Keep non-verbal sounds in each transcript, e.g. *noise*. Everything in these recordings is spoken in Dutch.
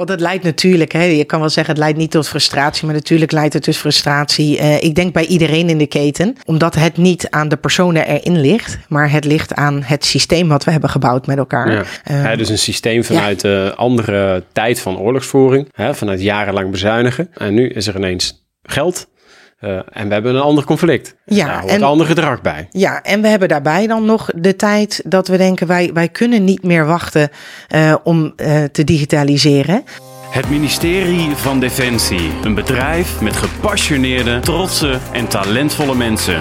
Want dat leidt natuurlijk, hè, je kan wel zeggen, het leidt niet tot frustratie, maar natuurlijk leidt het dus frustratie. Uh, ik denk bij iedereen in de keten, omdat het niet aan de personen erin ligt, maar het ligt aan het systeem wat we hebben gebouwd met elkaar. Ja. Uh, dus een systeem vanuit de ja. andere tijd van oorlogsvoering, hè, vanuit jarenlang bezuinigen. En nu is er ineens geld. Uh, en we hebben een ander conflict. Ja, Daar hoort en, een ander gedrag bij. Ja, en we hebben daarbij dan nog de tijd dat we denken: wij, wij kunnen niet meer wachten uh, om uh, te digitaliseren. Het ministerie van Defensie. Een bedrijf met gepassioneerde, trotse en talentvolle mensen.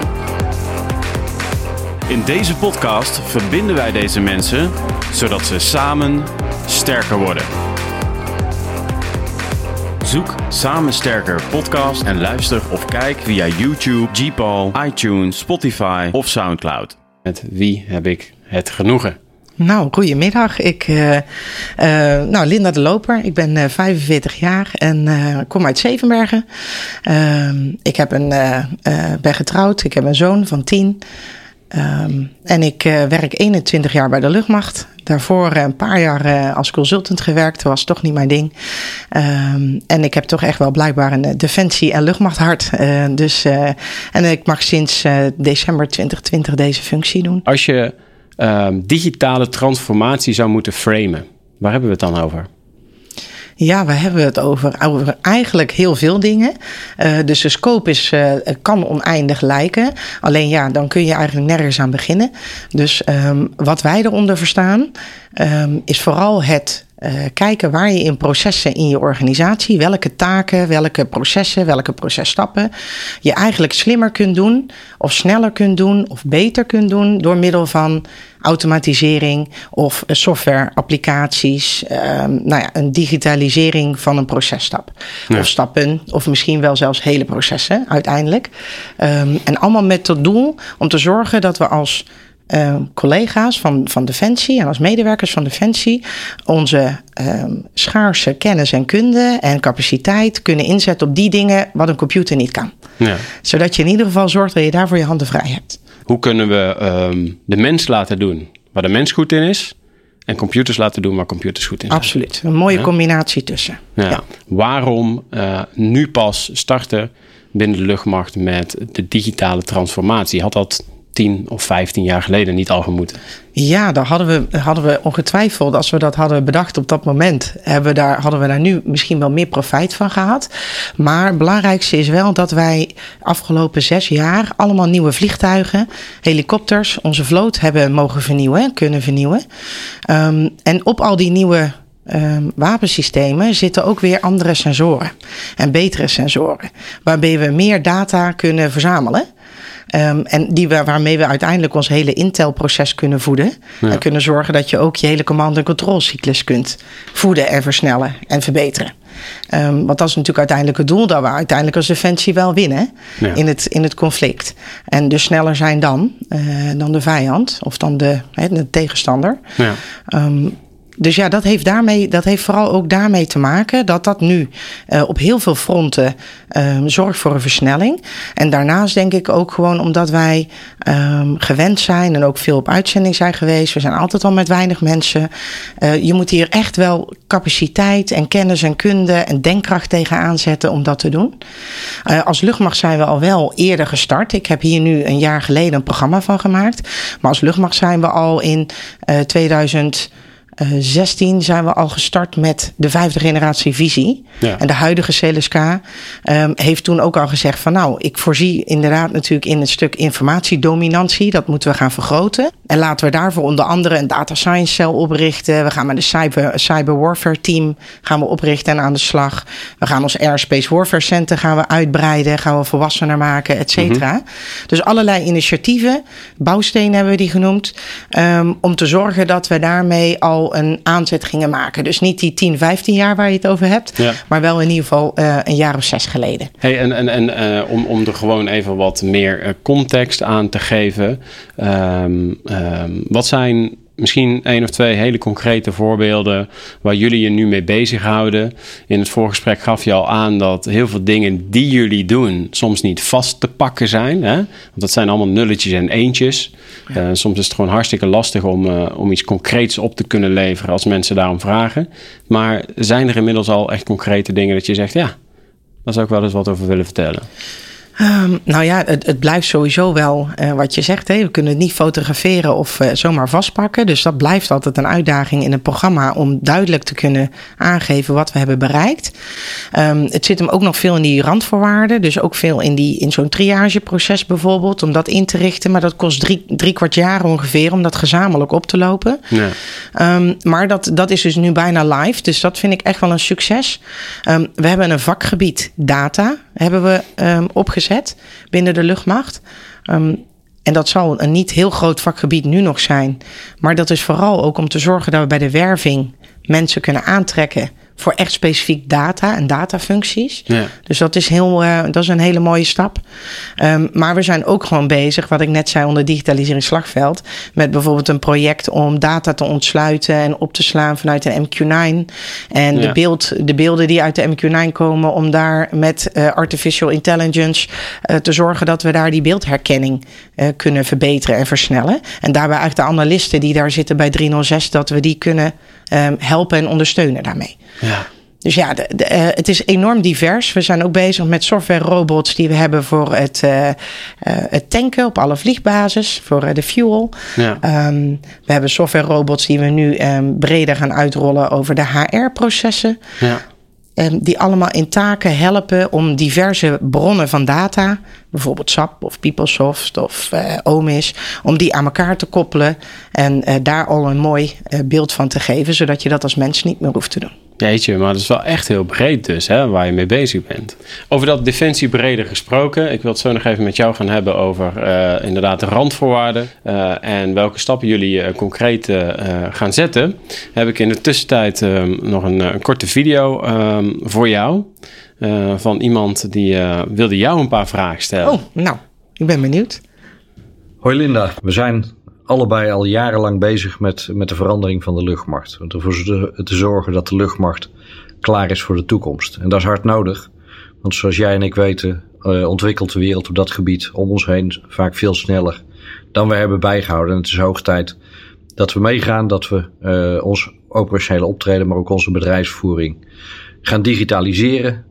In deze podcast verbinden wij deze mensen zodat ze samen sterker worden. Zoek Samen Sterker podcast en luister of kijk via YouTube, Gpal, iTunes, Spotify of Soundcloud. Met wie heb ik het genoegen? Nou, goedemiddag. Ik, uh, uh, nou, Linda de Loper. Ik ben uh, 45 jaar en uh, kom uit Zevenbergen. Ehm, ik heb een, ben getrouwd. Ik heb een zoon van 10. Um, en ik uh, werk 21 jaar bij de luchtmacht. Daarvoor uh, een paar jaar uh, als consultant gewerkt. Was toch niet mijn ding. Um, en ik heb toch echt wel blijkbaar een defensie- en luchtmachthart. dus, en ik mag sinds december 2020 deze functie doen. Als je ehm, digitale transformatie zou moeten framen, waar hebben we het dan over? Ja, we hebben het over, over eigenlijk heel veel dingen. Uh, dus de scope is, uh, kan oneindig lijken. Alleen ja, dan kun je eigenlijk nergens aan beginnen. Dus um, wat wij eronder verstaan, um, is vooral het uh, kijken waar je in processen in je organisatie, welke taken, welke processen, welke processtappen je eigenlijk slimmer kunt doen, of sneller kunt doen, of beter kunt doen door middel van automatisering of software applicaties, um, nou ja, een digitalisering van een processtap. Ja. Of stappen, of misschien wel zelfs hele processen uiteindelijk. Um, en allemaal met het doel om te zorgen dat we als uh, collega's van, van Defensie en als medewerkers van Defensie onze um, schaarse kennis en kunde en capaciteit kunnen inzetten op die dingen wat een computer niet kan. Ja. Zodat je in ieder geval zorgt dat je daarvoor je handen vrij hebt. Hoe kunnen we um, de mens laten doen waar de mens goed in is? En computers laten doen waar computers goed in zijn. Absoluut. Een mooie ja? combinatie tussen. Ja. ja. Waarom uh, nu pas starten binnen de luchtmacht met de digitale transformatie? Had dat 10 of 15 jaar geleden niet al gemoeten? Ja, daar hadden we, hadden we ongetwijfeld, als we dat hadden bedacht op dat moment, hebben daar, hadden we daar nu misschien wel meer profijt van gehad. Maar het belangrijkste is wel dat wij afgelopen zes jaar allemaal nieuwe vliegtuigen, helikopters, onze vloot hebben mogen vernieuwen, kunnen vernieuwen. Um, en op al die nieuwe Um, wapensystemen zitten ook weer andere sensoren en betere sensoren, waarbij we meer data kunnen verzamelen. Um, en die we, waarmee we uiteindelijk ons hele Intel-proces kunnen voeden. Ja. En kunnen zorgen dat je ook je hele command- en controlcyclus kunt voeden en versnellen en verbeteren. Um, want dat is natuurlijk uiteindelijk het doel dat we uiteindelijk als defensie wel winnen ja. in, het, in het conflict. En dus sneller zijn dan, uh, dan de vijand of dan de, de tegenstander. Ja. Um, dus ja, dat heeft, daarmee, dat heeft vooral ook daarmee te maken dat dat nu uh, op heel veel fronten um, zorgt voor een versnelling. En daarnaast denk ik ook gewoon omdat wij um, gewend zijn en ook veel op uitzending zijn geweest. We zijn altijd al met weinig mensen. Uh, je moet hier echt wel capaciteit en kennis en kunde en denkkracht tegenaan zetten om dat te doen. Uh, als luchtmacht zijn we al wel eerder gestart. Ik heb hier nu een jaar geleden een programma van gemaakt. Maar als luchtmacht zijn we al in 2000. 16 zijn we al gestart met de vijfde generatie visie. Ja. En de huidige CLSK um, heeft toen ook al gezegd van nou, ik voorzie inderdaad natuurlijk in het stuk informatiedominantie. Dat moeten we gaan vergroten. En laten we daarvoor onder andere een data science cel oprichten. We gaan met een cyber, cyber warfare team gaan we oprichten en aan de slag. We gaan ons airspace warfare center gaan we uitbreiden. Gaan we volwassener maken, et cetera. Mm -hmm. Dus allerlei initiatieven. Bouwstenen hebben we die genoemd. Um, om te zorgen dat we daarmee al een aanzet gingen maken. Dus niet die 10, 15 jaar waar je het over hebt, ja. maar wel in ieder geval uh, een jaar of zes geleden. Hey, en en, en uh, om, om er gewoon even wat meer uh, context aan te geven. Um, um, wat zijn misschien één of twee hele concrete voorbeelden waar jullie je nu mee bezighouden. In het voorgesprek gaf je al aan dat heel veel dingen die jullie doen soms niet vast te pakken zijn. Hè? Want dat zijn allemaal nulletjes en eentjes. Eh, soms is het gewoon hartstikke lastig om, uh, om iets concreets op te kunnen leveren als mensen daarom vragen. Maar zijn er inmiddels al echt concrete dingen dat je zegt, ja, daar zou ik wel eens wat over willen vertellen? Ehm, nou ja, het, het, blijft sowieso wel uh, wat je zegt. Hè. We kunnen het niet fotograferen of uh, zomaar vastpakken. Dus dat blijft altijd een uitdaging in het programma om duidelijk te kunnen aangeven wat we hebben bereikt. Um, het zit hem ook nog veel in die randvoorwaarden. Dus ook veel in, die, in zo'n triageproces bijvoorbeeld. Om dat in te richten. Maar dat kost drie, drie kwart jaar ongeveer om dat gezamenlijk op te lopen. Ja. Um, maar dat, dat is dus nu bijna live. Dus dat vind ik echt wel een succes. we hebben een vakgebied data hebben we opgezet binnen de luchtmacht. Ehm, en dat zal een niet heel groot vakgebied nu nog zijn. Maar dat is vooral ook om te zorgen dat we bij de werving mensen kunnen aantrekken voor echt specifiek data en datafuncties. Ja. Dus dat is, heel, uh, dat is een hele mooie stap. Um, maar we zijn ook gewoon bezig, wat ik net zei onder digitalisering slagveld, met bijvoorbeeld een project om data te ontsluiten en op te slaan vanuit de MQ9. En ja. de, beeld, de beelden die uit de MQ9 komen, om daar met uh, artificial intelligence uh, te zorgen dat we daar die beeldherkenning kunnen verbeteren en versnellen. En daarbij eigenlijk de analisten die daar zitten bij 306, dat we die kunnen um, helpen en ondersteunen daarmee. Ja. Dus ja, de, de, uh, het is enorm divers. We zijn ook bezig met software robots die we hebben voor het, uh, uh, het tanken op alle vliegbasis, voor de fuel. Ja. Um, we hebben software robots die we nu um, breder gaan uitrollen over de HR-processen. Ja. Um, die allemaal in taken helpen om diverse bronnen van data, bijvoorbeeld SAP of PeopleSoft of OMIS, om die aan elkaar te koppelen en daar al een mooi beeld van te geven, zodat je dat als mens niet meer hoeft te doen. Jeetje, maar dat is wel echt heel breed dus, hè, waar je mee bezig bent. Over dat defensie breder gesproken. Ik wil het zo nog even met jou gaan hebben over uh, inderdaad de randvoorwaarden. Uh, en welke stappen jullie uh, concreet gaan zetten. Heb ik in de tussentijd ehm, nog een, een, korte video um, voor jou. van iemand die wilde jou een paar vragen stellen. Oh, nou, ik ben benieuwd. Hoi Linda, we zijn allebei al jarenlang bezig met, met de verandering van de luchtmacht. Om ervoor te zorgen dat de luchtmacht klaar is voor de toekomst. En dat is hard nodig. Want zoals jij en ik weten, uh, ontwikkelt de wereld op dat gebied om ons heen vaak veel sneller dan we hebben bijgehouden. En het is hoog tijd dat we meegaan, dat we uh, ons operationele optreden, maar ook onze bedrijfsvoering gaan digitaliseren.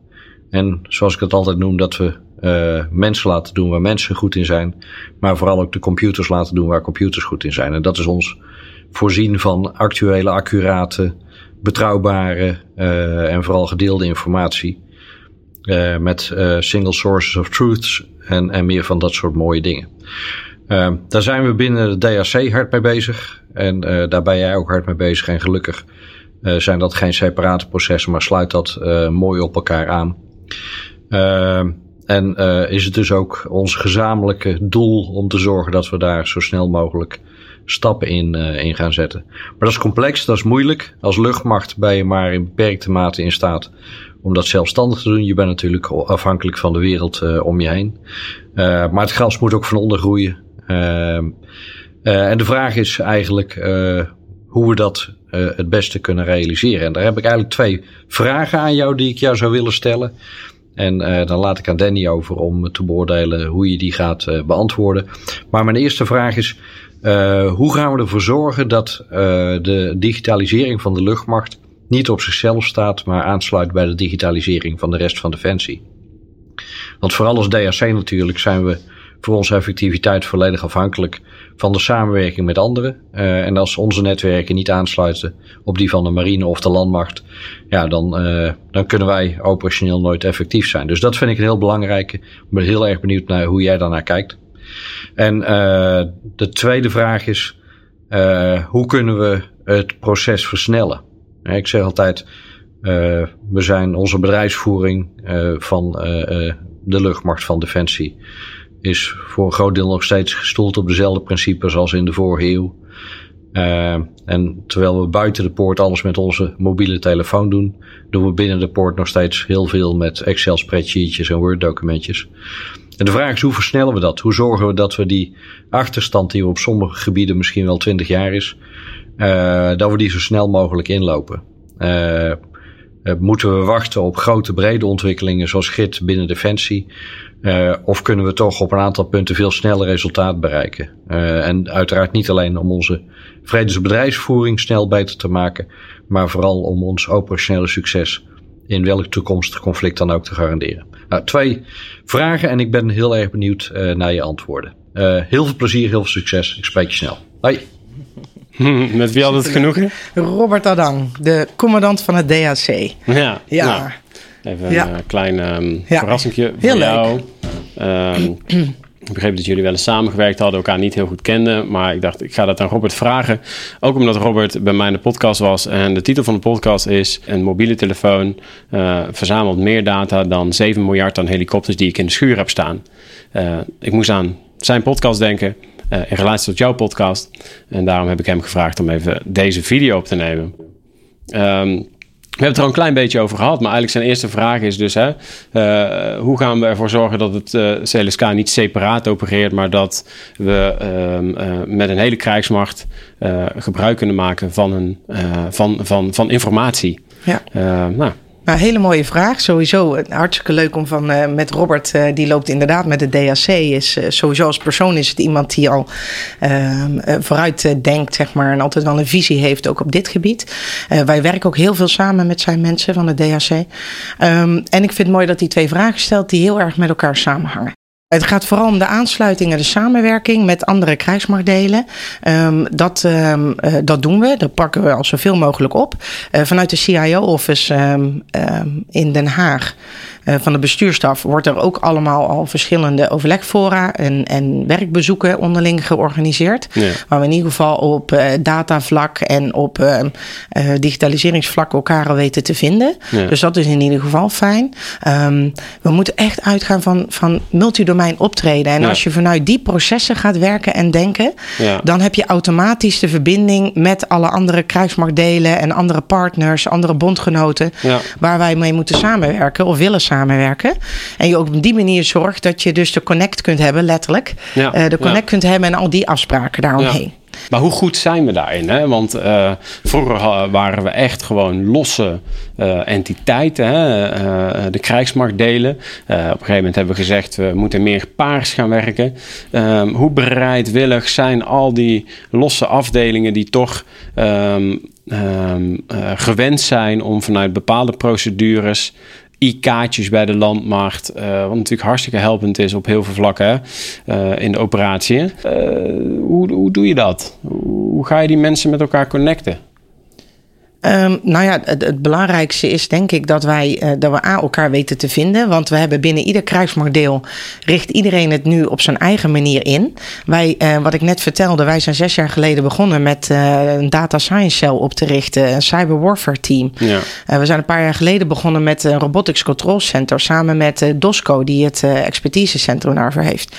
En zoals ik het altijd noem, dat we uh, mensen laten doen waar mensen goed in zijn. Maar vooral ook de computers laten doen waar computers goed in zijn. En dat is ons voorzien van actuele, accurate, betrouwbare uh, en vooral gedeelde informatie. Uh, met single sources of truths en, en meer van dat soort mooie dingen. daar zijn we binnen de DAC hard mee bezig. En daar ben jij ook hard mee bezig. En gelukkig zijn dat geen separate processen, maar sluit dat mooi op elkaar aan. En uh, is het dus ook ons gezamenlijke doel om te zorgen dat we daar zo snel mogelijk stappen in, uh, in gaan zetten. Maar dat is complex, dat is moeilijk. Als luchtmacht ben je maar in beperkte mate in staat om dat zelfstandig te doen. Je bent natuurlijk afhankelijk van de wereld uh, om je heen. maar het gras moet ook van onder groeien. Ehm, en de vraag is eigenlijk hoe we dat het beste kunnen realiseren. En daar heb ik eigenlijk twee vragen aan jou die ik jou zou willen stellen. En uh, dan laat ik aan Danny over om te beoordelen hoe je die gaat uh, beantwoorden. Maar mijn eerste vraag is: uh, hoe gaan we ervoor zorgen dat de digitalisering van de luchtmacht niet op zichzelf staat, maar aansluit bij de digitalisering van de rest van Defensie? Want vooral als DRC natuurlijk zijn we voor onze effectiviteit volledig afhankelijk van de samenwerking met anderen. Uh, en als onze netwerken niet aansluiten op die van de marine of de landmacht, ja, dan, uh, dan kunnen wij operationeel nooit effectief zijn. Dus dat vind ik een heel belangrijke. Ik ben heel erg benieuwd naar hoe jij daarnaar kijkt. En uh, de tweede vraag is, hoe kunnen we het proces versnellen? Ik zeg altijd, we zijn onze bedrijfsvoering van de luchtmacht van Defensie is voor een groot deel nog steeds gestoeld op dezelfde principes als in de vorige eeuw. Uh, en terwijl we buiten de poort alles met onze mobiele telefoon doen, doen we binnen de poort nog steeds heel veel met Excel spreadsheetjes en Word documentjes. En de vraag is hoe versnellen we dat? Hoe zorgen we dat we die achterstand die op sommige gebieden misschien wel twintig jaar is, uh, dat we die zo snel mogelijk inlopen. Uh, moeten we wachten op grote brede ontwikkelingen zoals GIT binnen Defensie? Uh, of kunnen we toch op een aantal punten veel sneller resultaat bereiken? Uh, en uiteraard niet alleen om onze vredes- bedrijfsvoering snel beter te maken, maar vooral om ons operationele succes in welk toekomstig conflict dan ook te garanderen. Nou, twee vragen en ik ben heel erg benieuwd uh, naar je antwoorden. heel veel plezier, heel veel succes. Ik spreek je snel. Hoi. *laughs* Met wie had het genoegen? Robert Adang, de commandant van het DHC. Ja. Ja. Nou, even een Ja. uh, klein um, Ja. verrassingje voor jou. Ehm, *clears throat* ik begreep dat jullie wel eens samengewerkt hadden, elkaar niet heel goed kenden. Maar ik dacht, ik ga dat aan Robert vragen. Ook omdat Robert bij mij in de podcast was. En de titel van de podcast is... Een mobiele telefoon eh, verzamelt meer data dan 7 miljard aan helikopters die ik in de schuur heb staan. Eh, ik moest aan zijn podcast denken eh, in relatie tot jouw podcast. En daarom heb ik hem gevraagd om even deze video op te nemen. Ehm, we hebben het er al een klein beetje over gehad, maar eigenlijk zijn eerste vraag is dus: hè, eh, hoe gaan we ervoor zorgen dat het eh, CLSK niet separaat opereert, maar dat we ehm, eh, met een hele krijgsmacht gebruik kunnen maken van, een, van, van, van informatie? Ja. Nou, Nou, hele mooie vraag. Sowieso eh, hartstikke leuk om van eh, met Robert, eh, die loopt inderdaad met de DHC. Is, sowieso als persoon is het iemand die al ehm, eh, vooruit denkt, zeg maar, en altijd wel een visie heeft, ook op dit gebied. Wij werken ook heel veel samen met zijn mensen van de DHC. Ehm, en ik vind het mooi dat hij twee vragen stelt die heel erg met elkaar samenhangen. Het gaat vooral om de aansluiting en de samenwerking met andere krijgsmachtdelen. Ehm, dat, ehm, eh, dat doen we. Dat pakken we al zoveel mogelijk op. Eh, vanuit de CIO-office ehm, in Den Haag. Eh, van de bestuurstaf wordt er ook allemaal al verschillende overlegfora en, en werkbezoeken onderling georganiseerd. Ja. Waar we in ieder geval op eh, datavlak en op eh, digitaliseringsvlak elkaar al weten te vinden. Ja. Dus dat is in ieder geval fijn. Ehm, we moeten echt uitgaan van, van multidomein optreden. En Ja. als je vanuit die processen gaat werken en denken, dan heb je automatisch de verbinding met alle andere krijgsmachtdelen en andere partners, andere bondgenoten, waar wij mee moeten samenwerken of willen samenwerken. En je ook op die manier zorgt dat je dus de connect kunt hebben, letterlijk. Ja. Eh, de connect Ja. kunt hebben en al die afspraken daaromheen. Maar hoe goed zijn we daarin? Hè? Want eh, vroeger waren we echt gewoon losse eh, entiteiten, hè? eh, de krijgsmachtdelen. Op een gegeven moment hebben we gezegd, we moeten meer paars gaan werken. Ehm, hoe bereidwillig zijn al die losse afdelingen die toch ehm, ehm, eh, gewend zijn om vanuit bepaalde procedures I-kaartjes bij de landmacht. eh, wat natuurlijk hartstikke helpend is op heel veel vlakken eh, in de operatie. Eh, hoe, hoe doe je dat? Hoe ga je die mensen met elkaar connecten? Ehm, nou ja, het, het belangrijkste is denk ik dat wij eh, dat we A elkaar weten te vinden. Want we hebben binnen ieder krijgsmachtdeel richt iedereen het nu op zijn eigen manier in. Wij, eh, wat ik net vertelde, wij zijn zes jaar geleden begonnen met eh, een data science cell op te richten, een cyber warfare team. Ja. We zijn een paar jaar geleden begonnen met een robotics control center samen met DOSCO, die het eh, expertisecentrum daarvoor heeft.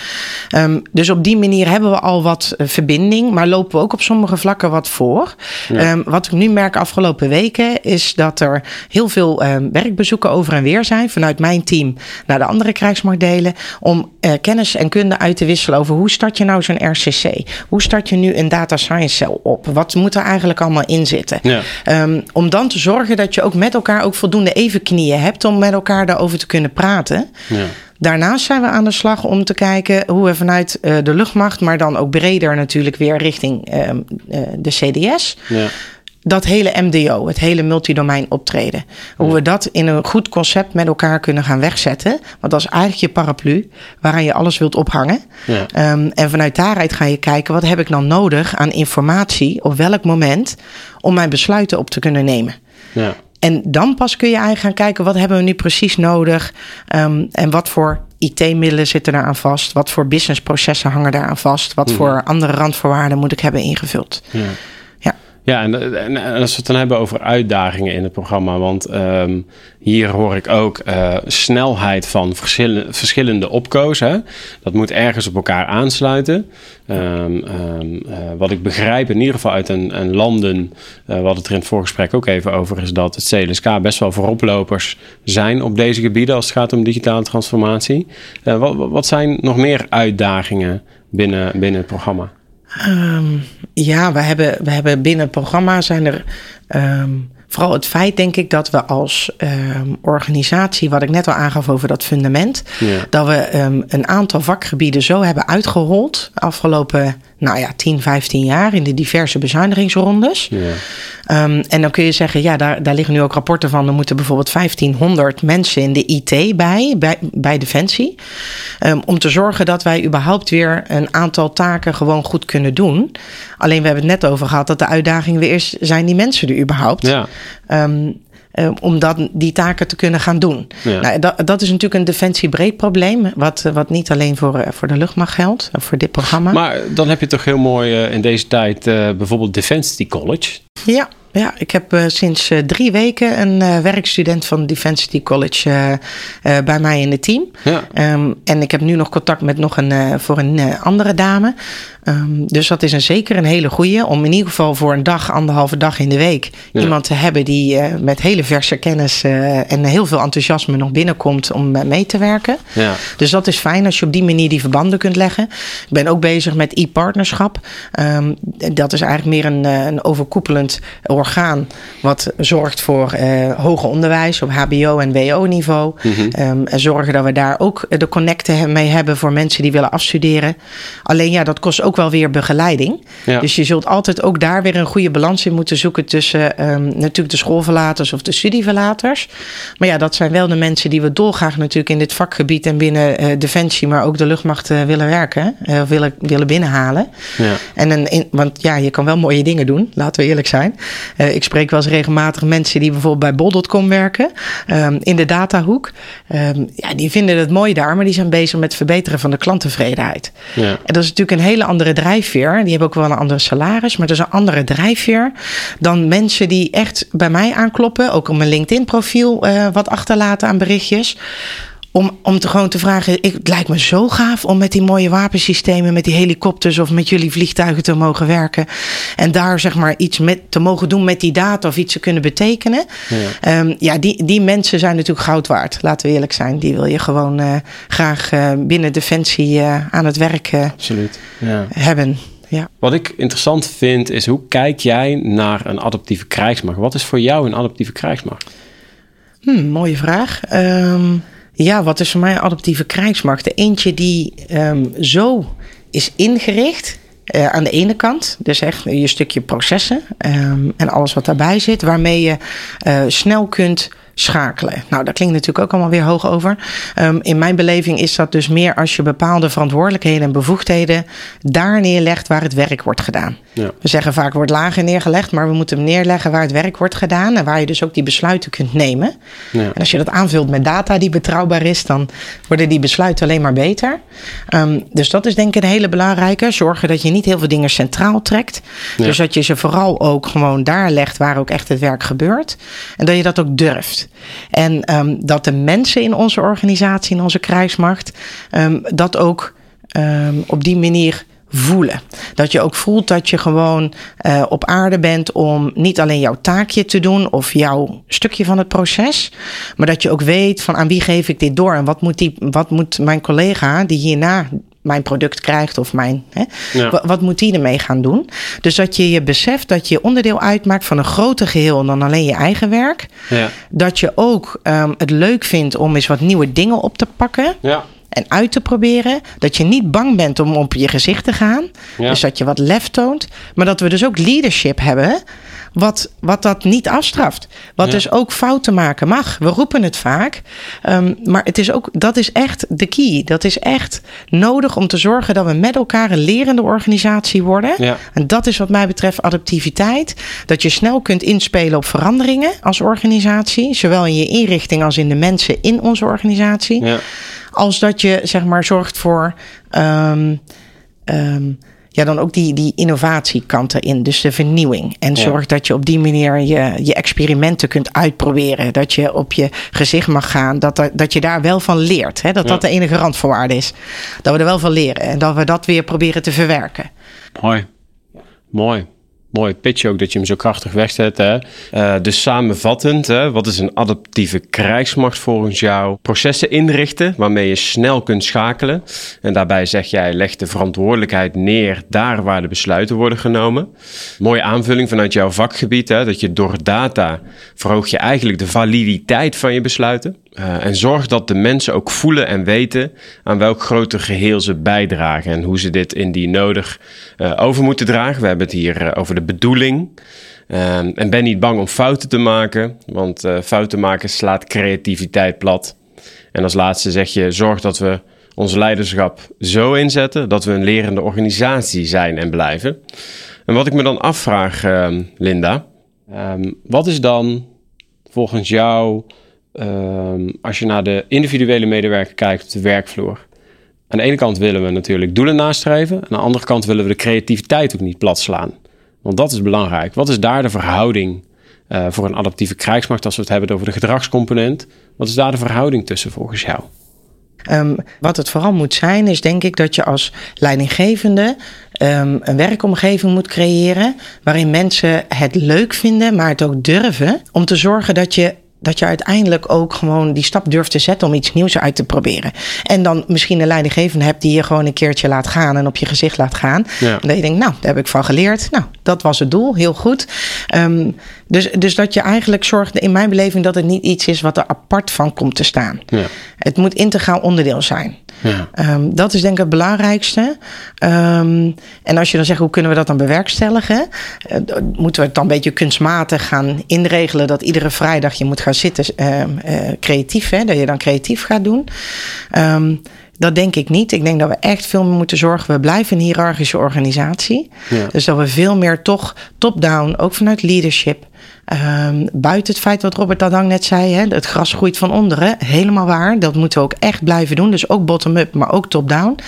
Ehm, dus op die manier hebben we al wat verbinding, maar lopen we ook op sommige vlakken wat voor. Ehm, wat ik nu merk afgelopen weken is dat er heel veel ehm, werkbezoeken over en weer zijn vanuit mijn team naar de andere krijgsmachtdelen om eh, kennis en kunde uit te wisselen over hoe start je nou zo'n RCC? Hoe start je nu een data science cell op? Wat moet er eigenlijk allemaal in zitten? Ja. Ehm, om dan te zorgen dat je ook met elkaar ook voldoende evenknieën hebt om met elkaar daarover te kunnen praten. Ja. Daarnaast zijn we aan de slag om te kijken hoe we vanuit eh, de luchtmacht, maar dan ook breder natuurlijk weer richting ehm, eh, de CDS. Ja. Dat hele MDO, het hele multidomein optreden. Hoe we dat in een goed concept met elkaar kunnen gaan wegzetten. Want dat is eigenlijk je paraplu waaraan je alles wilt ophangen. Ja. Ehm, en vanuit daaruit ga je kijken, wat heb ik dan nodig aan informatie op welk moment om mijn besluiten op te kunnen nemen. Ja. En dan pas kun je eigenlijk gaan kijken, wat hebben we nu precies nodig? Ehm, en wat voor IT-middelen zitten daar aan vast? Wat voor businessprocessen hangen daar aan vast? Wat voor andere randvoorwaarden moet ik hebben ingevuld? Ja. Ja. En, en, als we het dan hebben over uitdagingen in het programma, want ehm, hier hoor ik ook eh, snelheid van verschillende, opkoos. Hè? Dat moet ergens op elkaar aansluiten. Ehm, ehm, eh, wat ik begrijp, in ieder geval uit een, landen, eh hadden het er in het voorgesprek ook even over, is dat het CLSK best wel vooroplopers zijn op deze gebieden als het gaat om digitale transformatie. Wat, wat zijn nog meer uitdagingen binnen, binnen het programma? Ehm, ja, we hebben, we hebben binnen het programma zijn er. ehm, vooral het feit, denk ik, dat we als ehm, organisatie, wat ik net al aangaf over dat fundament, Ja. dat we ehm, een aantal vakgebieden zo hebben uitgerold afgelopen nou ja, 10, 15 jaar in de diverse bezuinigingsrondes. Ja. Ehm, en dan kun je zeggen, ja, daar, daar liggen nu ook rapporten van. Er moeten bijvoorbeeld 1500 mensen in de IT bij, bij, bij Defensie. Om te zorgen dat wij überhaupt weer een aantal taken gewoon goed kunnen doen. Alleen we hebben het net over gehad dat de uitdaging weer is, zijn die mensen er überhaupt? Ja. Ehm, eh, om dat, die taken te kunnen gaan doen. Ja. Nou, dat, dat is natuurlijk een defensiebreed probleem. Wat, eh, wat niet alleen voor, eh, voor de luchtmacht geldt, voor dit programma. Maar dan heb je toch heel mooi in deze tijd bijvoorbeeld Defensie College. Ja, ja ik heb eh, sinds eh, drie weken een eh, werkstudent van Defensity College bij mij in het team. Ja. Ehm, en ik heb nu nog contact met nog een, voor een andere dame. Ehm, dus dat is een, zeker een hele goeie. Om in ieder geval voor een dag, anderhalve dag in de week... Ja. iemand te hebben die met hele verse kennis... en heel veel enthousiasme nog binnenkomt om mee te werken. Ja. Dus dat is fijn als je op die manier die verbanden kunt leggen. Ik ben ook bezig met e-partnerschap. Ehm, dat is eigenlijk meer een, een overkoepelend orgaan. Wat zorgt voor eh, hoger onderwijs op HBO en WO-niveau. Ehm, en zorgen dat we daar ook de connecten mee hebben voor mensen die willen afstuderen. Alleen ja, dat kost ook wel weer begeleiding. Ja. Dus je zult altijd ook daar weer een goede balans in moeten zoeken tussen ehm, natuurlijk de schoolverlaters of de studieverlaters. Maar ja, dat zijn wel de mensen die we dolgraag natuurlijk in dit vakgebied en binnen eh, Defensie, maar ook de luchtmacht eh, willen werken, eh, of willen, willen binnenhalen. Ja. En een, in- want ja, je kan wel mooie dingen doen, laten we eerlijk zijn. Eh, ik spreek wel eens regelmatig mensen die bijvoorbeeld bij bol.com werken, ehm, in de datahoek. Ehm, ja, die vinden het mooi daar, maar die zijn bezig met het verbeteren van de klanttevredenheid. Ja. En dat is natuurlijk een hele andere drijfveer. Die hebben ook wel een andere salaris, maar dat is een andere drijfveer dan mensen die echt bij mij aankloppen. Ook op mijn LinkedIn-profiel eh, wat achterlaten aan berichtjes. Om, om te gewoon te vragen, ik, het lijkt me zo gaaf om met die mooie wapensystemen, met die helikopters of met jullie vliegtuigen te mogen werken. En daar zeg maar iets met, te mogen doen met die data of iets te kunnen betekenen. Ja. Ja, ja die, die mensen zijn natuurlijk goud waard, laten we eerlijk zijn. Die wil je gewoon eh, graag eh, binnen Defensie eh, aan het werk Absoluut. Ja. hebben. Ja. Wat ik interessant vind is hoe kijk jij naar een adaptieve krijgsmacht? Wat is voor jou een adaptieve krijgsmacht? Hm, mooie vraag. Ehm, ja, wat is voor mij adaptieve krijgsmacht? Eentje die ehm, zo is ingericht. eh, aan de ene kant, dus echt je stukje processen ehm, en alles wat daarbij zit, waarmee je eh, snel kunt schakelen. Nou, daar klinkt natuurlijk ook allemaal weer hoog over. Ehm, in mijn beleving is dat dus meer als je bepaalde verantwoordelijkheden en bevoegdheden daar neerlegt waar het werk wordt gedaan. Ja. We zeggen vaak wordt lager neergelegd, maar we moeten hem neerleggen waar het werk wordt gedaan en waar je dus ook die besluiten kunt nemen. Ja. En als je dat aanvult met data die betrouwbaar is, dan worden die besluiten alleen maar beter. Ehm, dus dat is denk ik een hele belangrijke. Zorgen dat je niet heel veel dingen centraal trekt. Ja. Dus dat je ze vooral ook gewoon daar legt waar ook echt het werk gebeurt. En dat je dat ook durft. En ehm, dat de mensen in onze organisatie, in onze krijgsmacht, ehm, dat ook ehm, op die manier voelen. Dat je ook voelt dat je gewoon eh, op aarde bent om niet alleen jouw taakje te doen of jouw stukje van het proces, maar dat je ook weet van aan wie geef ik dit door en wat moet, die, wat moet mijn collega die hierna mijn product krijgt of mijn. Hè, Ja. Wat moet die ermee gaan doen? Dus dat je je beseft dat je onderdeel uitmaakt van een groter geheel dan alleen je eigen werk. Ja. Dat je ook ehm, het leuk vindt om eens wat nieuwe dingen op te pakken Ja. en uit te proberen. Dat je niet bang bent om op je gezicht te gaan. Ja. Dus dat je wat lef toont. Maar dat we dus ook leadership hebben. Wat, wat dat niet afstraft. Wat Ja. dus ook fouten maken mag. We roepen het vaak. ehm, maar het is ook, dat is echt de key. Dat is echt nodig om te zorgen dat we met elkaar een lerende organisatie worden. Ja. En dat is wat mij betreft adaptiviteit. Dat je snel kunt inspelen op veranderingen als organisatie. Zowel in je inrichting als in de mensen in onze organisatie. Ja. Als dat je zeg maar zorgt voor. ehm, ehm, ja, dan ook die, die innovatiekant erin, dus de vernieuwing. En Ja. zorg dat je op die manier je, je experimenten kunt uitproberen. Dat je op je gezicht mag gaan. Dat, er- dat je daar wel van leert. Hè? Dat Ja. dat de enige randvoorwaarde is. Dat we er wel van leren. En dat we dat weer proberen te verwerken. Mooi. Mooi. Mooi pitch ook dat je hem zo krachtig wegzet. Hè? Uh, dus samenvattend, hè, wat is een adaptieve krijgsmacht volgens jou? Processen inrichten waarmee je snel kunt schakelen. En daarbij zeg jij, leg de verantwoordelijkheid neer daar waar de besluiten worden genomen. Mooie aanvulling vanuit jouw vakgebied, hè, dat je door data verhoog je eigenlijk de validiteit van je besluiten. Uh, en zorg dat de mensen ook voelen en weten aan welk groter geheel ze bijdragen en hoe ze dit indien nodig uh, over moeten dragen. We hebben het hier over de bedoeling. en ben niet bang om fouten te maken, want fouten maken slaat creativiteit plat. En als laatste zeg je: zorg dat we ons leiderschap zo inzetten dat we een lerende organisatie zijn en blijven. En wat ik me dan afvraag, Linda, um, wat is dan volgens jou um, als je naar de individuele medewerker kijkt op de werkvloer. Aan de ene kant willen we natuurlijk doelen nastreven. Aan de andere kant willen we de creativiteit ook niet plat slaan. Want dat is belangrijk. Wat is daar de verhouding uh, voor een adaptieve krijgsmacht als we het hebben over de gedragscomponent? Wat is daar de verhouding tussen volgens jou? Um, wat het vooral moet zijn, is denk ik dat je als leidinggevende um, een werkomgeving moet creëren waarin mensen het leuk vinden, maar het ook durven om te zorgen dat je dat je uiteindelijk ook gewoon die stap durft te zetten om iets nieuws uit te proberen. En dan misschien een leidinggevende hebt die je gewoon een keertje laat gaan en op je gezicht laat gaan. Ja. En dat je denkt, nou, daar heb ik van geleerd. Nou, dat was het doel, heel goed. Um, dus, dus dat je eigenlijk zorgt, in mijn beleving, dat het niet iets is wat er apart van komt te staan. Ja. Het moet integraal onderdeel zijn. Ja. Um, dat is denk ik het belangrijkste. Um, en als je dan zegt, hoe kunnen we dat dan bewerkstelligen? Uh, moeten we het dan een beetje kunstmatig gaan inregelen dat iedere vrijdag je moet gaan zitten uh, uh, creatief, hè? dat je dan creatief gaat doen. Um, dat denk ik niet. Ik denk dat we echt veel meer moeten zorgen. We blijven een hiërarchische organisatie. Ja. Dus dat we veel meer toch top-down, ook vanuit leadership, Um, buiten het feit wat Robert Dadang net zei, hè, het gras groeit van onderen. Helemaal waar. Dat moeten we ook echt blijven doen. Dus ook bottom-up, maar ook top-down.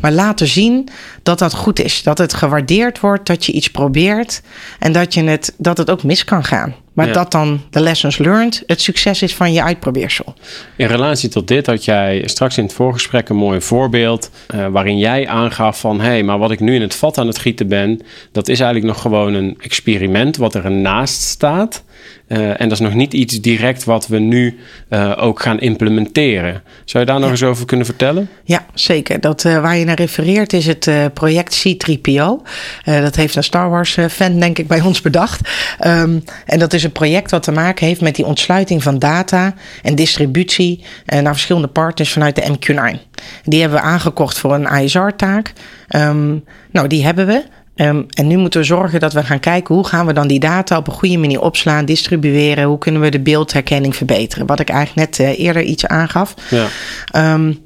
Maar laten zien dat dat goed is. Dat het gewaardeerd wordt, dat je iets probeert. En dat, je het, dat het ook mis kan gaan. Maar dat dan de lessons learned het succes is van je uitprobeersel. In relatie tot dit had jij straks in het voorgesprek een mooi voorbeeld. Uh, waarin jij aangaf van hé, hey, maar wat ik nu in het vat aan het gieten ben. dat is eigenlijk nog gewoon een experiment wat er ernaast staat. Uh, en dat is nog niet iets direct wat we nu uh, ook gaan implementeren. Zou je daar nog eens over kunnen vertellen? Ja, zeker. Dat, uh, waar je naar refereert is het project C3PO. dat heeft een Star Wars-fan, denk ik, bij ons bedacht. Um, en dat is een project wat te maken heeft met die ontsluiting van data en distributie naar verschillende partners vanuit de MQ9. Die hebben we aangekocht voor een ISR-taak. Um, nou, die hebben we. Um, en nu moeten we zorgen dat we gaan kijken hoe gaan we dan die data op een goede manier opslaan, distribueren. Hoe kunnen we de beeldherkenning verbeteren? Wat ik eigenlijk net uh, eerder iets aangaf. Ja. Um,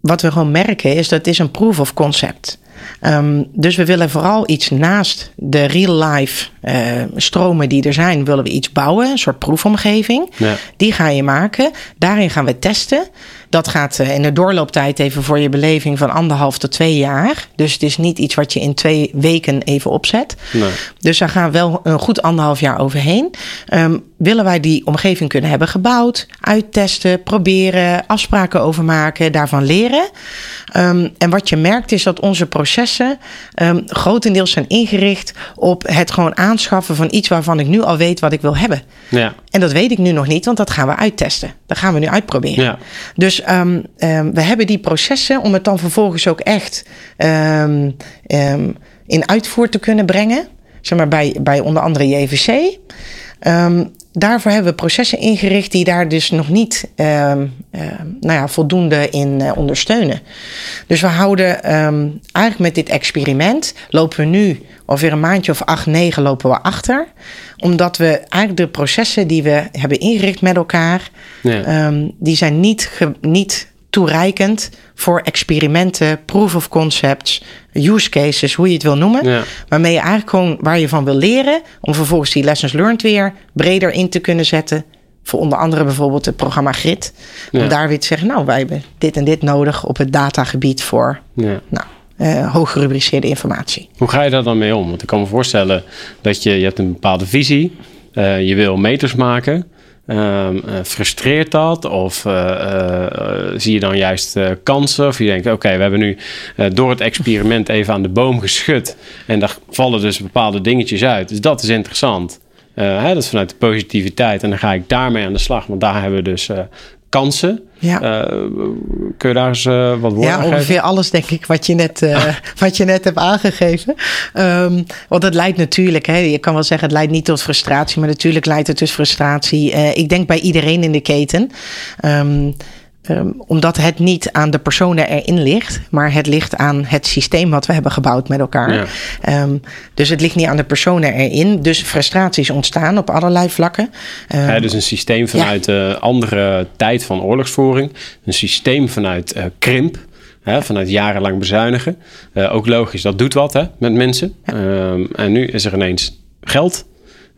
wat we gewoon merken is dat het is een proof of concept. Um, dus we willen vooral iets naast de real-life uh, stromen die er zijn, willen we iets bouwen, een soort proefomgeving. Ja. Die ga je maken. Daarin gaan we testen. Dat gaat uh, in de doorlooptijd even voor je beleving van anderhalf tot twee jaar. Dus het is niet iets wat je in twee weken even opzet. Nee. Dus daar gaan we wel een goed anderhalf jaar overheen. Um, willen wij die omgeving kunnen hebben gebouwd, uittesten, proberen, afspraken over maken, daarvan leren. Um, en wat je merkt is dat onze processen um, grotendeels zijn ingericht op het gewoon aanschaffen van iets waarvan ik nu al weet wat ik wil hebben. Ja. En dat weet ik nu nog niet, want dat gaan we uittesten. Dat gaan we nu uitproberen. Ja. Dus um, we hebben die processen om het dan vervolgens ook echt in uitvoer te kunnen brengen. Zeg maar bij, bij onder andere JVC. Um, daarvoor hebben we processen ingericht die daar dus nog niet uh, uh, nou ja, voldoende in uh, ondersteunen. Dus we houden um, eigenlijk met dit experiment lopen we nu ongeveer een maandje of acht, negen lopen we achter. Omdat we eigenlijk de processen die we hebben ingericht met elkaar, ja. die zijn niet, ge, niet toereikend voor experimenten, proof of concepts, use cases, hoe je het wil noemen. Ja. Waarmee je eigenlijk gewoon waar je van wil leren, om vervolgens die lessons learned weer breder in te kunnen zetten. Voor onder andere bijvoorbeeld het programma Grid. Om daar weer te zeggen, nou, wij hebben dit en dit nodig op het datagebied voor ja. nou, uh, hoog gerubriceerde informatie. Hoe ga je daar dan mee om? Want ik kan me voorstellen dat je, je hebt een bepaalde visie, uh, je wil meters maken. Ehm, eh, frustreert dat? Of eh, eh, zie je dan juist kansen? Of je denkt, oké, we hebben nu door het experiment even aan de boom geschud. En daar vallen dus bepaalde dingetjes uit. Dus dat is interessant. Hè, dat is vanuit de positiviteit. En dan ga ik daarmee aan de slag. Want daar hebben we dus kansen. Ja. Uh, kun je daar eens uh, wat woorden Ja, ongeveer alles denk ik wat je net, uh, *laughs* wat je net hebt aangegeven. Um, want het leidt natuurlijk, hè, je kan wel zeggen het leidt niet tot frustratie, maar natuurlijk leidt het dus frustratie. ik denk bij iedereen in de keten. Um, Um, omdat het niet aan de personen erin ligt, maar het ligt aan het systeem wat we hebben gebouwd met elkaar. Ja. Um, dus het ligt niet aan de personen erin. Dus frustraties ontstaan op allerlei vlakken. Um, ja, dus een systeem vanuit de ja. andere tijd van oorlogsvoering, een systeem vanuit uh, krimp. Hè, vanuit jarenlang bezuinigen. Uh, ook logisch, dat doet wat hè, met mensen. En nu is er ineens geld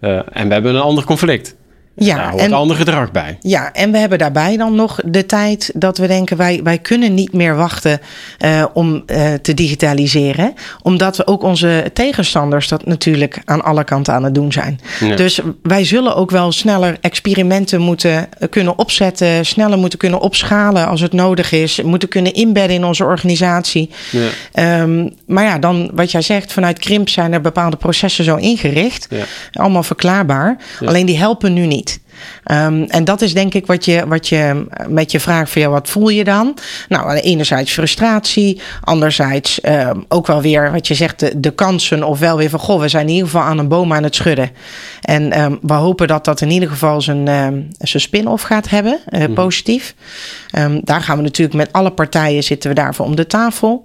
en we hebben een ander conflict. Ja, Daar hoort en, ander gedrag bij. Ja, en we hebben daarbij dan nog de tijd dat we denken: wij, wij kunnen niet meer wachten uh, om uh, te digitaliseren. Omdat we ook onze tegenstanders dat natuurlijk aan alle kanten aan het doen zijn. Ja. Dus wij zullen ook wel sneller experimenten moeten kunnen opzetten, sneller moeten kunnen opschalen als het nodig is, moeten kunnen inbedden in onze organisatie. Ja. Um, maar ja, dan wat jij zegt, vanuit Krimp zijn er bepaalde processen zo ingericht, ja. allemaal verklaarbaar. Alleen die helpen nu niet. night. Um, en dat is denk ik wat je, wat je met je vraag van ja, wat voel je dan? Nou, enerzijds frustratie, anderzijds um, ook wel weer wat je zegt, de, de kansen of wel weer van goh, we zijn in ieder geval aan een boom aan het schudden. En um, we hopen dat dat in ieder geval zijn, zijn spin-off gaat hebben, uh, mm -hmm. positief. daar gaan we natuurlijk met alle partijen zitten we daarvoor om de tafel.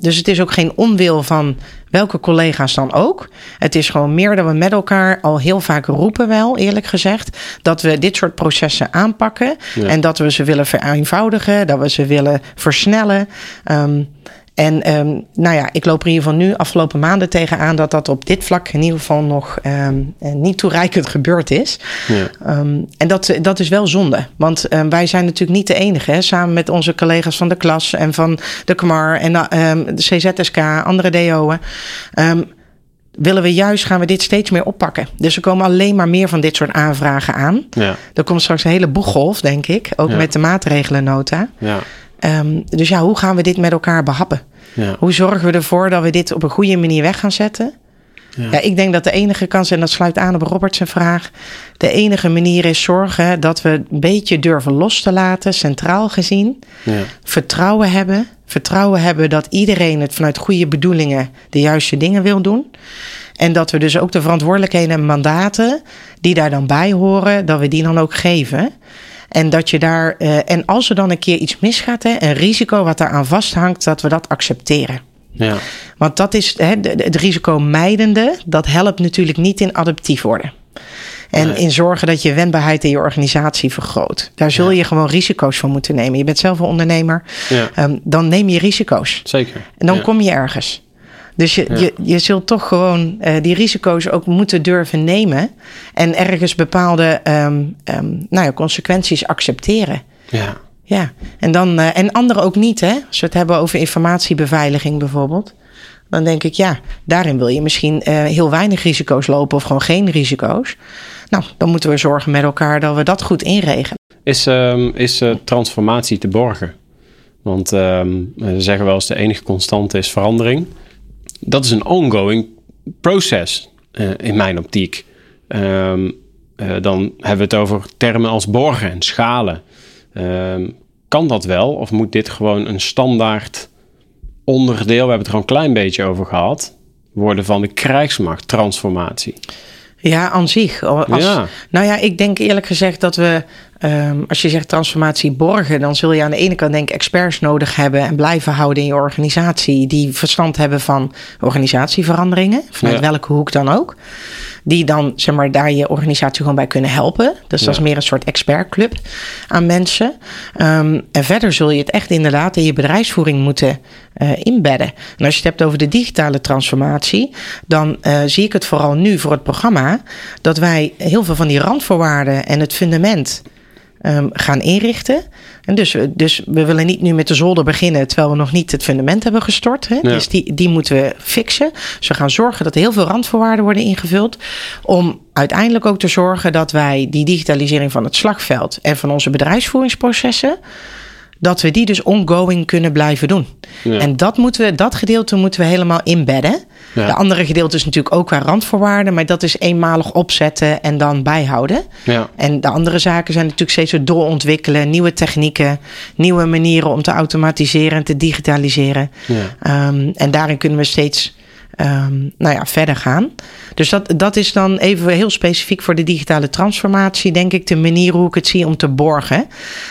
dus het is ook geen onwil van welke collega's dan ook. Het is gewoon meer dat we met elkaar al heel vaak roepen wel, eerlijk gezegd, dat we dit soort processen aanpakken ja. en dat we ze willen vereenvoudigen, dat we ze willen versnellen. Um, en um, nou ja, ik loop er in ieder geval nu afgelopen maanden tegenaan dat dat op dit vlak in ieder geval nog um, niet toereikend gebeurd is. Ja. Um, en dat, dat is wel zonde. Want wij zijn natuurlijk niet de enige. Hè, samen met onze collega's van de klas en van de KMAR en de CZSK, andere DO'en willen we juist, gaan we dit steeds meer oppakken. Dus er komen alleen maar meer van dit soort aanvragen aan. Ja. Er komt straks een hele boeggolf, denk ik. Ook ja. met de maatregelennota. Ja. Um, dus ja, hoe gaan we dit met elkaar behappen? Ja. Hoe zorgen we ervoor dat we dit op een goede manier weg gaan zetten? Ja. ja. ik denk dat de enige kans, en dat sluit aan op Robert's vraag. De enige manier is zorgen dat we een beetje durven los te laten, centraal gezien. Ja. Vertrouwen hebben. Vertrouwen hebben dat iedereen het vanuit goede bedoelingen de juiste dingen wil doen. En dat we dus ook de verantwoordelijkheden en mandaten die daar dan bij horen, dat we die dan ook geven. En dat je daar, uh, en als er dan een keer iets misgaat, hè, een risico wat daaraan vasthangt, dat we dat accepteren. Ja. Want dat is hè, het risico mijdende, dat helpt natuurlijk niet in adaptief worden. En nee. in zorgen dat je wendbaarheid in je organisatie vergroot. Daar zul je gewoon risico's van moeten nemen. Je bent zelf een ondernemer. Ja. Um, dan neem je risico's. Zeker. En dan kom je ergens. Dus je, ja. je, je zult toch gewoon uh, die risico's ook moeten durven nemen. En ergens bepaalde um, um, nou ja, consequenties accepteren. Ja. Ja, en, dan, uh, en anderen ook niet. Hè? Als we het hebben over informatiebeveiliging bijvoorbeeld. Dan denk ik, ja, daarin wil je misschien uh, heel weinig risico's lopen of gewoon geen risico's. Nou, dan moeten we zorgen met elkaar dat we dat goed inregelen. Is, um, is uh, transformatie te borgen? Want um, ze zeggen wel eens de enige constante is verandering dat is een ongoing proces uh, in mijn optiek. Um, uh, dan hebben we het over termen als borgen en schalen. Kan dat wel? Of moet dit gewoon een standaard onderdeel, we hebben het er al een klein beetje over gehad, worden van de krijgsmachttransformatie? Ja, aan zich. Als, ja. Nou ja, ik denk eerlijk gezegd dat we, um, als je zegt transformatie borgen, dan zul je aan de ene kant denk ik experts nodig hebben en blijven houden in je organisatie die verstand hebben van organisatieveranderingen, vanuit ja. welke hoek dan ook die dan zeg maar, daar je organisatie gewoon bij kunnen helpen. Dus ja. dat is meer een soort expertclub aan mensen. Um, en verder zul je het echt inderdaad in je bedrijfsvoering moeten uh, inbedden. En als je het hebt over de digitale transformatie, dan uh, zie ik het vooral nu voor het programma dat wij heel veel van die randvoorwaarden en het fundament ehm, gaan inrichten. En dus, dus we willen niet nu met de zolder beginnen terwijl we nog niet het fundament hebben gestort. Hè? Ja. Dus die, die moeten we fixen. Dus we gaan zorgen dat heel veel randvoorwaarden worden ingevuld. Om uiteindelijk ook te zorgen dat wij die digitalisering van het slagveld en van onze bedrijfsvoeringsprocessen. Dat we die dus ongoing kunnen blijven doen. Ja. En dat, moeten we, dat gedeelte moeten we helemaal inbedden. Ja. De andere gedeelte is natuurlijk ook qua randvoorwaarden. Maar dat is eenmalig opzetten en dan bijhouden. Ja. En de andere zaken zijn natuurlijk steeds weer doorontwikkelen. Nieuwe technieken, nieuwe manieren om te automatiseren en te digitaliseren. Ja. Ehm, en daarin kunnen we steeds ehm, nou ja, verder gaan. Dus dat, dat is dan even heel specifiek voor de digitale transformatie, denk ik, de manier hoe ik het zie om te borgen.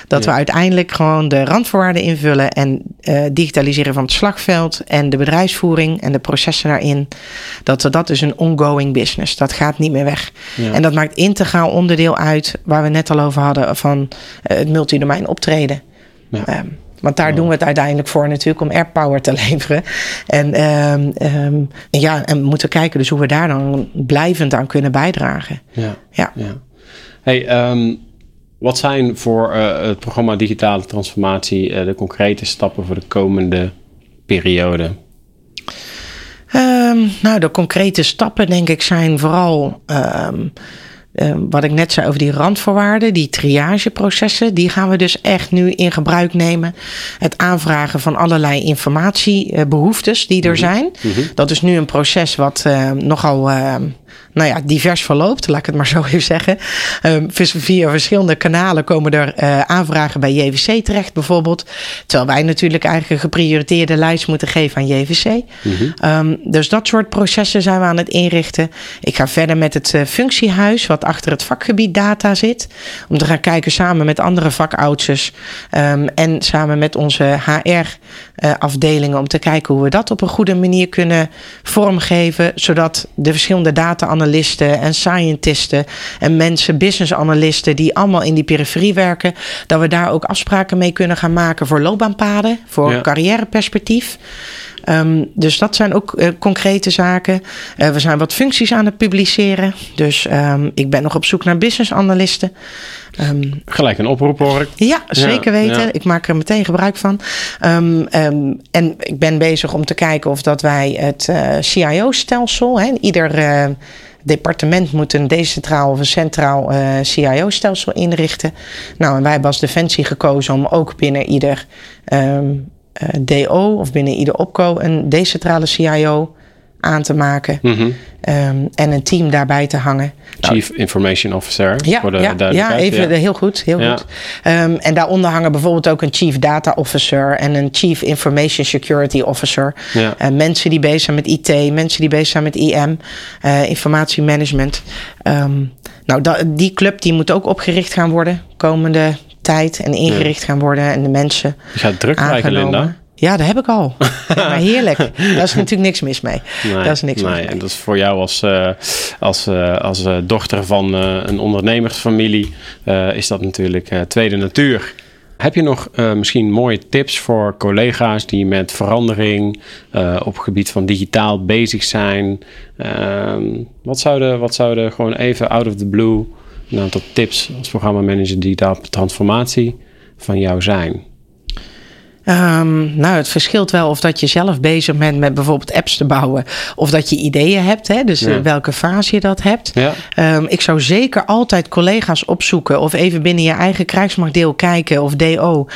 Dat Ja. we uiteindelijk gewoon de randvoorwaarden invullen en eh, digitaliseren van het slagveld en de bedrijfsvoering en de processen daarin. Dat we dat is een ongoing business. Dat gaat niet meer weg. Ja. En dat maakt integraal onderdeel uit waar we net al over hadden van eh, het multidomein optreden. Ja. Ehm, want daar doen we het uiteindelijk voor natuurlijk om airpower te *laughs* leveren. En, ehm, ehm, ja, en we moeten kijken dus hoe we daar dan blijvend aan kunnen bijdragen. Ja. Ja. ja. Hey, ehm, wat zijn voor eh, het programma Digitale Transformatie eh, de concrete stappen voor de komende periode? Nou, de concrete stappen denk ik zijn vooral ehm, wat ik net zei over die randvoorwaarden, die triageprocessen, die gaan we dus echt nu in gebruik nemen. Het aanvragen van allerlei informatiebehoeftes die er zijn. Dat is nu een proces wat ehm, nogal ehm, nou ja, divers verloopt, laat ik het maar zo *laughs* even zeggen. Ehm, via verschillende kanalen komen er eh, aanvragen bij JVC terecht, bijvoorbeeld. Terwijl wij natuurlijk eigenlijk een geprioriteerde lijst moeten geven aan JVC. Ehm, dus dat soort processen zijn we aan het inrichten. Ik ga verder met het eh, functiehuis, wat achter het vakgebied data zit. Om te gaan kijken samen met andere vakouders ehm, en samen met onze HR-afdelingen. om te kijken hoe we dat op een goede manier kunnen vormgeven. Zodat de verschillende data-analysten en scientisten en mensen, business-analysten, die allemaal in die periferie werken, dat we daar ook afspraken mee kunnen gaan maken voor loopbaanpaden, voor Ja. carrièreperspectief. Ehm, dus dat zijn ook eh, concrete zaken. Eh, we zijn wat functies aan het publiceren. Dus ehm, ik ben nog op zoek naar business analisten. Ehm, Gelijk een oproep hoor ik. ja, zeker weten. ja. Ik maak er meteen gebruik van. En ik ben bezig om te kijken of dat wij het eh, CIO-stelsel, ieder departement moet een decentraal of een centraal eh, CIO-stelsel inrichten. Nou, en wij hebben als Defensie gekozen om ook binnen ieder ehm, eh, DO of binnen ieder OPCO een decentrale CIO aan te maken. Mhm. ehm, en een team daarbij te hangen. Chief Information Officer. Ja, voor de ja, ja even heel goed. Heel Ja. goed. Ehm, en daaronder hangen bijvoorbeeld ook een Chief Data Officer en een Chief Information Security Officer. Ja. Eh, mensen die bezig zijn met IT, mensen die bezig zijn met IM, eh, informatiemanagement. Ehm, nou, die club die moet ook opgericht gaan worden komende tijd en ingericht gaan worden en de mensen Je gaat druk krijgen, aangenomen. Linda. Ja, dat heb ik al. Ja, maar heerlijk. Daar is natuurlijk niks mis mee. Nee, Daar is niks nee, mis mee. En dat is voor jou als, eh, als, eh, als eh, dochter van een ondernemersfamilie, is dat natuurlijk tweede natuur. Heb je nog misschien mooie tips voor collega's die met verandering op het gebied van digitaal bezig zijn? Ehm, wat, zouden, wat zouden gewoon even out of the blue een aantal tips als programmamanager digitaal transformatie van jou zijn? Ehm, nou, het verschilt wel of dat je zelf bezig bent met bijvoorbeeld apps te bouwen. Of dat je ideeën hebt, hè, dus Ja. eh, welke fase je dat hebt. Ja. Ehm, ik zou zeker altijd collega's opzoeken of even binnen je eigen krijgsmachtdeel kijken of DO.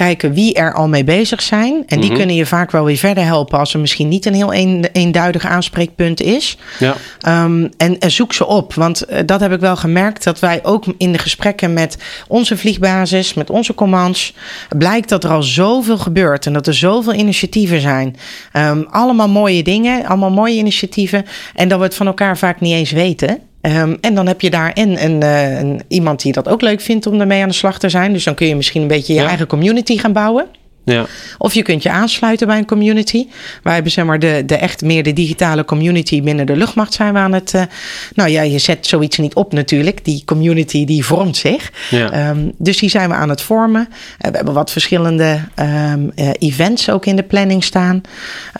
Kijken wie er al mee bezig zijn. En die Mhm. kunnen je vaak wel weer verder helpen als er misschien niet een heel een, eenduidig aanspreekpunt is. Ja. Ehm, en, en zoek ze op. Want eh, dat heb ik wel gemerkt. Dat wij ook in de gesprekken met onze vliegbasis, met onze commands. blijkt dat er al zoveel gebeurt. En dat er zoveel initiatieven zijn. Ehm, allemaal mooie dingen, allemaal mooie initiatieven. En dat we het van elkaar vaak niet eens weten. Ehm, en dan heb je daar en een, eh, een, iemand die dat ook leuk vindt om ermee aan de slag te zijn. Dus dan kun je misschien een beetje je Ja. eigen community gaan bouwen. Ja. Of je kunt je aansluiten bij een community. Wij hebben zeg maar de, de echt meer de digitale community binnen de luchtmacht zijn we aan het. Uh, nou ja, je zet zoiets niet op natuurlijk. Die community die vormt zich. Ja. Um, dus die zijn we aan het vormen. Uh, we hebben wat verschillende um, uh, events ook in de planning staan.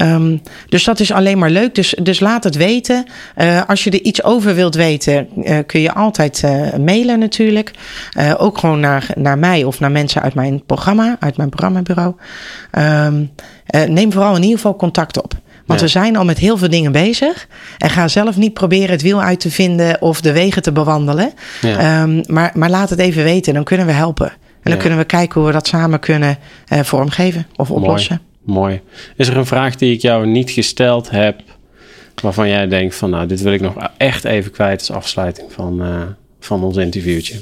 Um, dus dat is alleen maar leuk. Dus, dus laat het weten. als je er iets over wilt weten, kun je altijd mailen natuurlijk. ook gewoon naar, naar mij of naar mensen uit mijn programma, uit mijn programmabureau. Um, uh, neem vooral in ieder geval contact op. Want Ja. we zijn al met heel veel dingen bezig. En ga zelf niet proberen het wiel uit te vinden of de wegen te bewandelen. Ja. Um, maar, maar laat het even weten, dan kunnen we helpen. En dan Ja. kunnen we kijken hoe we dat samen kunnen uh, vormgeven of oplossen. Mooi. Mooi. Is er een vraag die ik jou niet gesteld heb, waarvan jij denkt van nou, dit wil ik nog echt even kwijt als afsluiting van, uh, van ons interviewtje?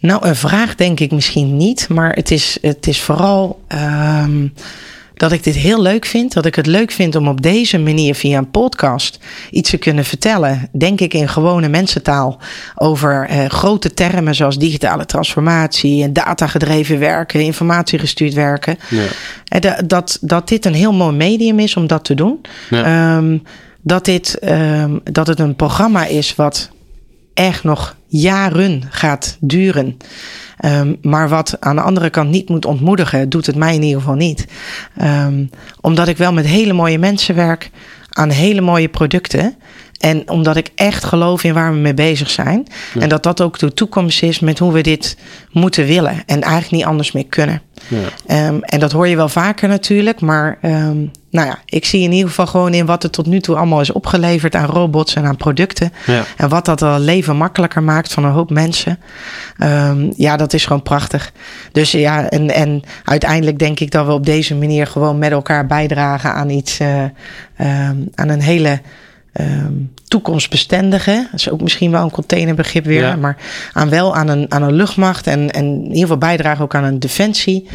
Nou, een vraag denk ik misschien niet, maar het is, het is vooral um, dat ik dit heel leuk vind. Dat ik het leuk vind om op deze manier via een podcast iets te kunnen vertellen. Denk ik in gewone mensentaal over uh, grote termen zoals digitale transformatie en datagedreven werken, informatiegestuurd werken. Ja. En dat, dat dit een heel mooi medium is om dat te doen. Ja. Um, dat, dit, um, dat het een programma is wat echt nog jaren gaat duren. Um, maar wat aan de andere kant niet moet ontmoedigen, doet het mij in ieder geval niet. Um, omdat ik wel met hele mooie mensen werk aan hele mooie producten. En omdat ik echt geloof in waar we mee bezig zijn. Ja. En dat dat ook de toekomst is met hoe we dit moeten willen. En eigenlijk niet anders meer kunnen. Ja. Um, en dat hoor je wel vaker natuurlijk. Maar um, nou ja, ik zie in ieder geval gewoon in wat er tot nu toe allemaal is opgeleverd aan robots en aan producten. Ja. En wat dat het leven makkelijker maakt van een hoop mensen. Um, ja, dat is gewoon prachtig. Dus ja, en, en uiteindelijk denk ik dat we op deze manier gewoon met elkaar bijdragen aan iets, uh, aan een hele um, toekomstbestendige. Dat is ook misschien wel een containerbegrip weer. Ja. Maar aan wel aan een, aan een luchtmacht en, en in ieder geval bijdragen ook aan een defensie.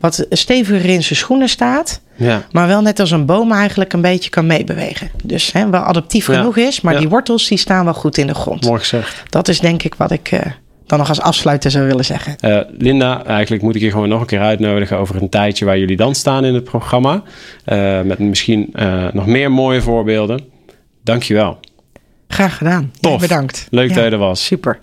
Wat steviger in zijn schoenen staat. Ja. Maar wel net als een boom eigenlijk een beetje kan meebewegen. Dus hè, wel adaptief Ja. genoeg is. Maar die wortels die staan wel goed in de grond. Mooi gezegd. Dat is denk ik wat ik uh, dan nog als afsluiter zou willen zeggen. Uh, Linda, eigenlijk moet ik je gewoon nog een keer uitnodigen over een tijdje waar jullie dan staan in het programma. Uh, met misschien uh, nog meer mooie voorbeelden. Dankjewel. Graag gedaan. Tof. Bedankt. Leuk ja. dat je er was. Super.